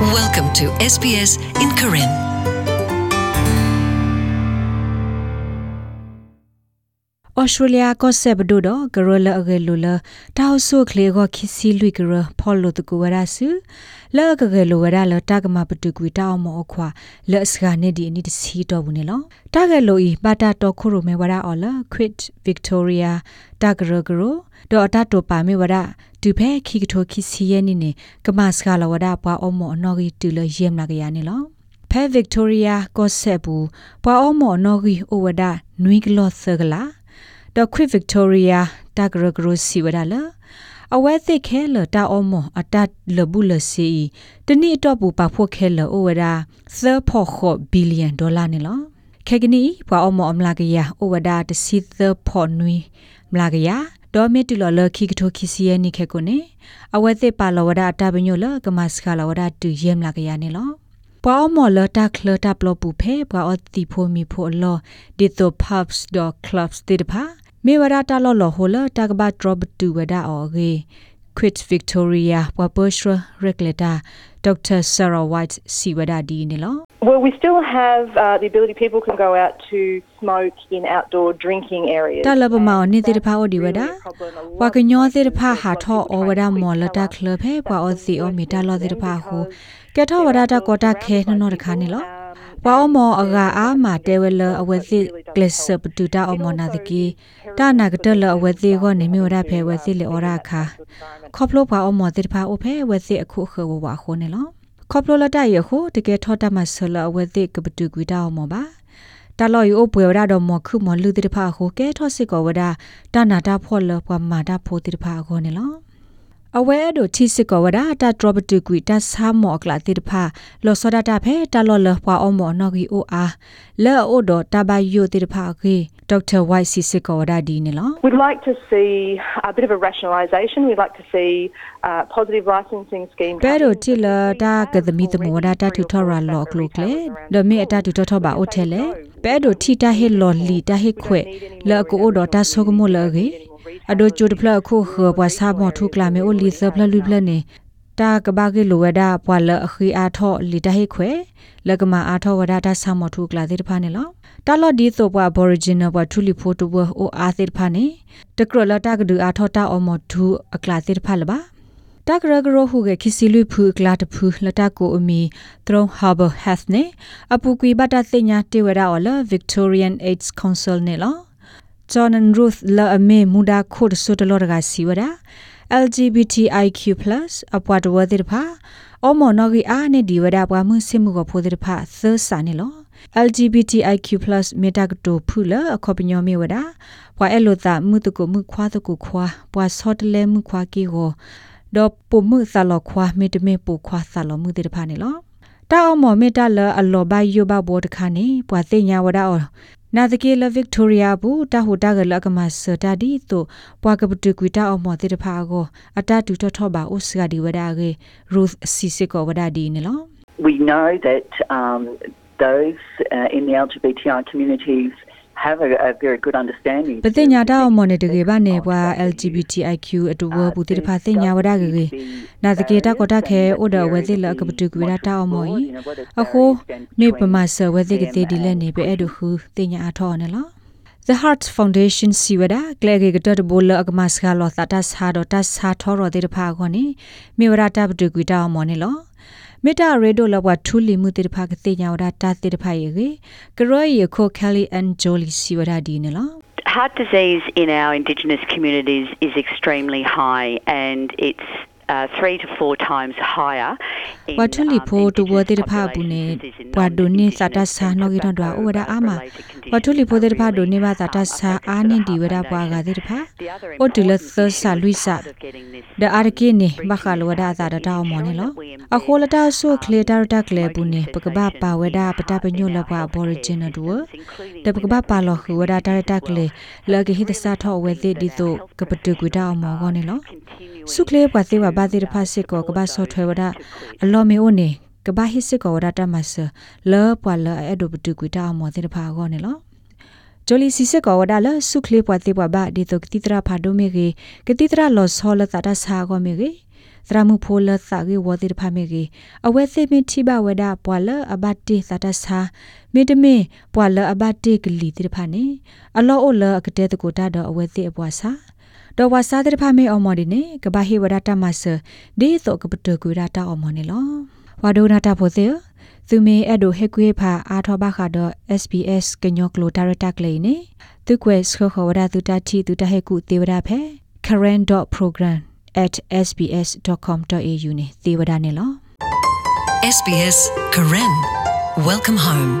Welcome to SBS in Karen. ဩစတြေးလျကောဆက်ဘဒိုတော့ဂရလအဂေလူလတောက်ဆုခလေကိုခီစီလူဂရဖော်လို့တကူဝရဆုလောကဂေလူဝရလတကမပတုကွေတောက်မောခွာလက်စကနေဒီအနိတစီတော့ဘူးနေလောတကယ်လို့ဤပါတာတော့ခုရမေဝရအော်လခွစ်ဗစ်တိုးရီယာတဂရဂရိုတော့အတတော့ပါမေဝရတူဖဲခီကထိုခီစီရဲ့နိနေကမစကလဝရပွားအမောအနော်ကြီးတူလယမ်လာကရနေလောဖဲဗစ်တိုးရီယာကောဆက်ဘူးပွားအမောအနော်ကြီးအိုဝဒနွီကလော့ဆဂလာ ဒေါ်ခွစ်ဗစ်တိုးရီယာတဂရဂရိုစီဝဒါလာအဝဲသိခဲလတာအမအတတ်လဘူးလစီတနိတော့ပူပါဖို့ခဲလအိုဝဒါသဖို့ခဘီလီယံဒေါ်လာနေလောခေကနီပွာအမအမလာကရအိုဝဒါတစီသဖို့နွီမလာကရဒေါ်မီတူလလခိကထိုခိစီယနိခေကိုနေအဝဲသိပါလဝဒါတပညိုလကမစခလဝဒါတူယမ်လာကရနေလောပွာအမောလတာခလတာပလပူဖေပွာအတိဖိုမီဖိုလောဒီတို pubs dot clubs တေတဖာ မေဝရတာလော်လော်ဟိုလာတကဘတ်ဒရော့တူဝဒါအော်ဂေ quit victoria wabushra regulator dr sarah white siwada di ne lo Well, we still have uh, the ability people can go out to smoke in outdoor drinking areas. ta lab ma ni te pha o di wada wa ka nyo te pha ha tho o wada mo la ta khle phe pa o si o mi ta lo te pha ho ke tho wada ta ko ta khe no no ta kha ni lo ပွာ အမောအဂါအာမာတဲဝလအဝဲသိကလစ်ပတူတာအမောနာတကီတာနာကတလအဝဲသိကိုနေမျိုးရဖဲဝဲသိလေဩရာခါခေါပလိုပွာအမောတိဖာအဖဲဝဲသိအခုခေဝဝခုနေလောခေါပလိုလတရခုတကယ်ထောတမဆလအဝဲသိကပတူကွီတာအမောပါတာလော်ယူအပွေရတော့မခုမလူတိဖာခုကဲထောစစ်ကောဝဒတာနာတာဖော်လပွာမာတာဖိုတိဖာခုနေလော အဝဲဒိုချီစစ်ကဝဒတာဒရဘတူကွီတဆာမောကလာတိတဖာလောစဒတာဖဲတလောလပွာအမောနော်ဂီအိုအားလဲအိုဒတဘယိုတိတဖာခေဒေါက်တာဝိုက်စီစစ်ကဝဒဒီနေလော We'd like to see a bit of a rationalisation. We'd like to see uh, positive licensing schemes. ပဲတို့တိလတာကဒမီတမောဒတာထူထော်ရာလော့ကလုကလေဒမေအတာထူထော်ထော်ပါအိုထဲလေပဲတို့ထိတာဟေလော်လီတာဟေခွဲလောကိုအိုဒတာဆောကမိုလော်ကေ အဒိုကျူတဖလခုခောပွားစာမောထုကလာမေအိုလီဆပ်လလူပလနေတာကဘာကေလိုဝဒါပွာလအခီအားထောလီတဟိခွဲလကမာအားထောဝဒါတာဆာမောထုကလာတဲ့တဖာနေလောတာလော်ဒီဆိုပွာ Aboriginal ပွာထူလီဖိုတိုဘအိုအားတဲ့တဖာနေတကရလတာကဒူအားထောတာအမောထုအကလာတဲ့တဖာလပါတကရဂရဟုကခီစီလူဖူကလာတဖူလတကိုအမီသရုံဟာဘဟက်နေအပူကွေဘတာသိညာတေဝရအော်လ Victorian AIDS Council နေလော John Ruth la ame muda khod so de lor ga siwara LGBTIQ+ အပွားတော်တဲ့ဖာအမောနော်ဂီအားနဲ့ဒီဝဒပွားမှုစစ်မှုကိုဖိုတဲ့ဖာသစာနေလော LGBTIQ+ မေတာကတိုဖူလာအခေါပညောမေဝဒပွားအဲ့လိုတာမှုတကုမှုခွာတကုခွာပွားစောတလဲမှုခွာကီကိုဒေါ်ပုမှုသလောခွာမေတမေပူခွာသလောမှုတဲ့ဖာနေလောတာအမောမေတာလအလောဘယုဘဘောတခါနေပွားသိညာဝဒအော နာတကေလဗစ်တိုရီယာဘူးတာဟိုတာကလကမစတာဒီတိုပွားကပတူကွီတာအမောတိတဖာကိုအတတူထထောပါဥစကဒီဝဒါကေရုသစီစကိုဝဒါဒီနေလော We know that um, those uh, in the LGBTI communities have a, a very good understanding. ပတိညာတာအမောနေတကေပါနေပွာ LGBTIQ အတူဝဘူးတိတဖာသိညာဝဒါကေကေနာတကေတာကိုတာခဲအိုဒဝဲတိလကပတူကွီတာတာအမောဤအခုမေပမဆဝဲတိကတိဒီလဲနေပဲအဲ့ဒခုသိညာအထောနေလော The Heart Foundation siwada klege gata bol agmas ga lo tata sa do ta sa thoro de pha ko ni mi wara ta bdu gwi ta mo ni lo မေတာရေဒိုလဘဝထူလီမှုတေတဖာကတိညာဝဒတာတေတဖာယေကရောယေခိုကယ်လီအန်ဂျိုလီစီဝဒဒီနလော Heart disease in our Indigenous communities is extremely high and it's uh, three to four times higher. ဝထလီဖိုတူဝတေတဖာဘူးနေဘွာဒိုနေစတာဆာနောဂီတော့ဒွာဩဝဒအာမဝထလီဖိုတေတဖာဒိုနေဘာစတာဆာအာနင်ဒီဝဒဘွာကတေတဖာအိုတီလသဆာလူဆာဒအာရကိနေဘခလဝဒသာတတောင်းမော်နေလောအခိုလတာဆုခလေတာရတာကလေဘူးနေပကပပါဝဒပတပညိုလဘဘော်ရီဂျင်နဒူတပကပပါလောခဝဒတာရတာကလေလကဟိတစာထောဝဲတိဒီတိုကပတုကွတာမောကောနေလော ဆုခလေပသေဝဘာတိရဖာစစ်ကောကဘာဆော့ထွဲဝဒအလောမေအိုနေကဘာဟိစစ်ကောဝဒတမဆလောပွာလောအဲ့ဒိုပတုကွတာမောတိရဖာကောနေလောဂျိုလီစီစစ်ကောဝဒါလဆုခလေပွားသေးပွားဘာဒီတိုကတိတရာဖာဒိုမေကေကတိတရာလောဆောလတာတာဆာကောမေကေသရမှုဖိုလသကေဝတိတဖမေကေအဝဲသိမင်တိဘဝဒပွာလအဘတ်တေသတဆာမေတမေပွာလအဘတ်တေကလီတိတဖနေအလောအိုလအကတဲ့တကိုတာတော့အဝဲသိအပွားစာ တော့ဝါစာတဲ့ဖမေအမော်ဒီနေကဘာဟေဝဒတာမဆဒေသောကပတကူရတာအမော်နေလောဝါဒိုနာတာဖိုသေးသူမေအဲ့ဒိုဟက်ကွေးဖာအာထောဘခါတော့ SBS ကညောကလိုဒါရတာကလေးနေသူကွယ်စခခဝဒသူတတီသူတဟက်ကူတေဝဒဖဲ current.program@sbs.com.au နေသေဝဒနေလော SBS Karen. Welcome home.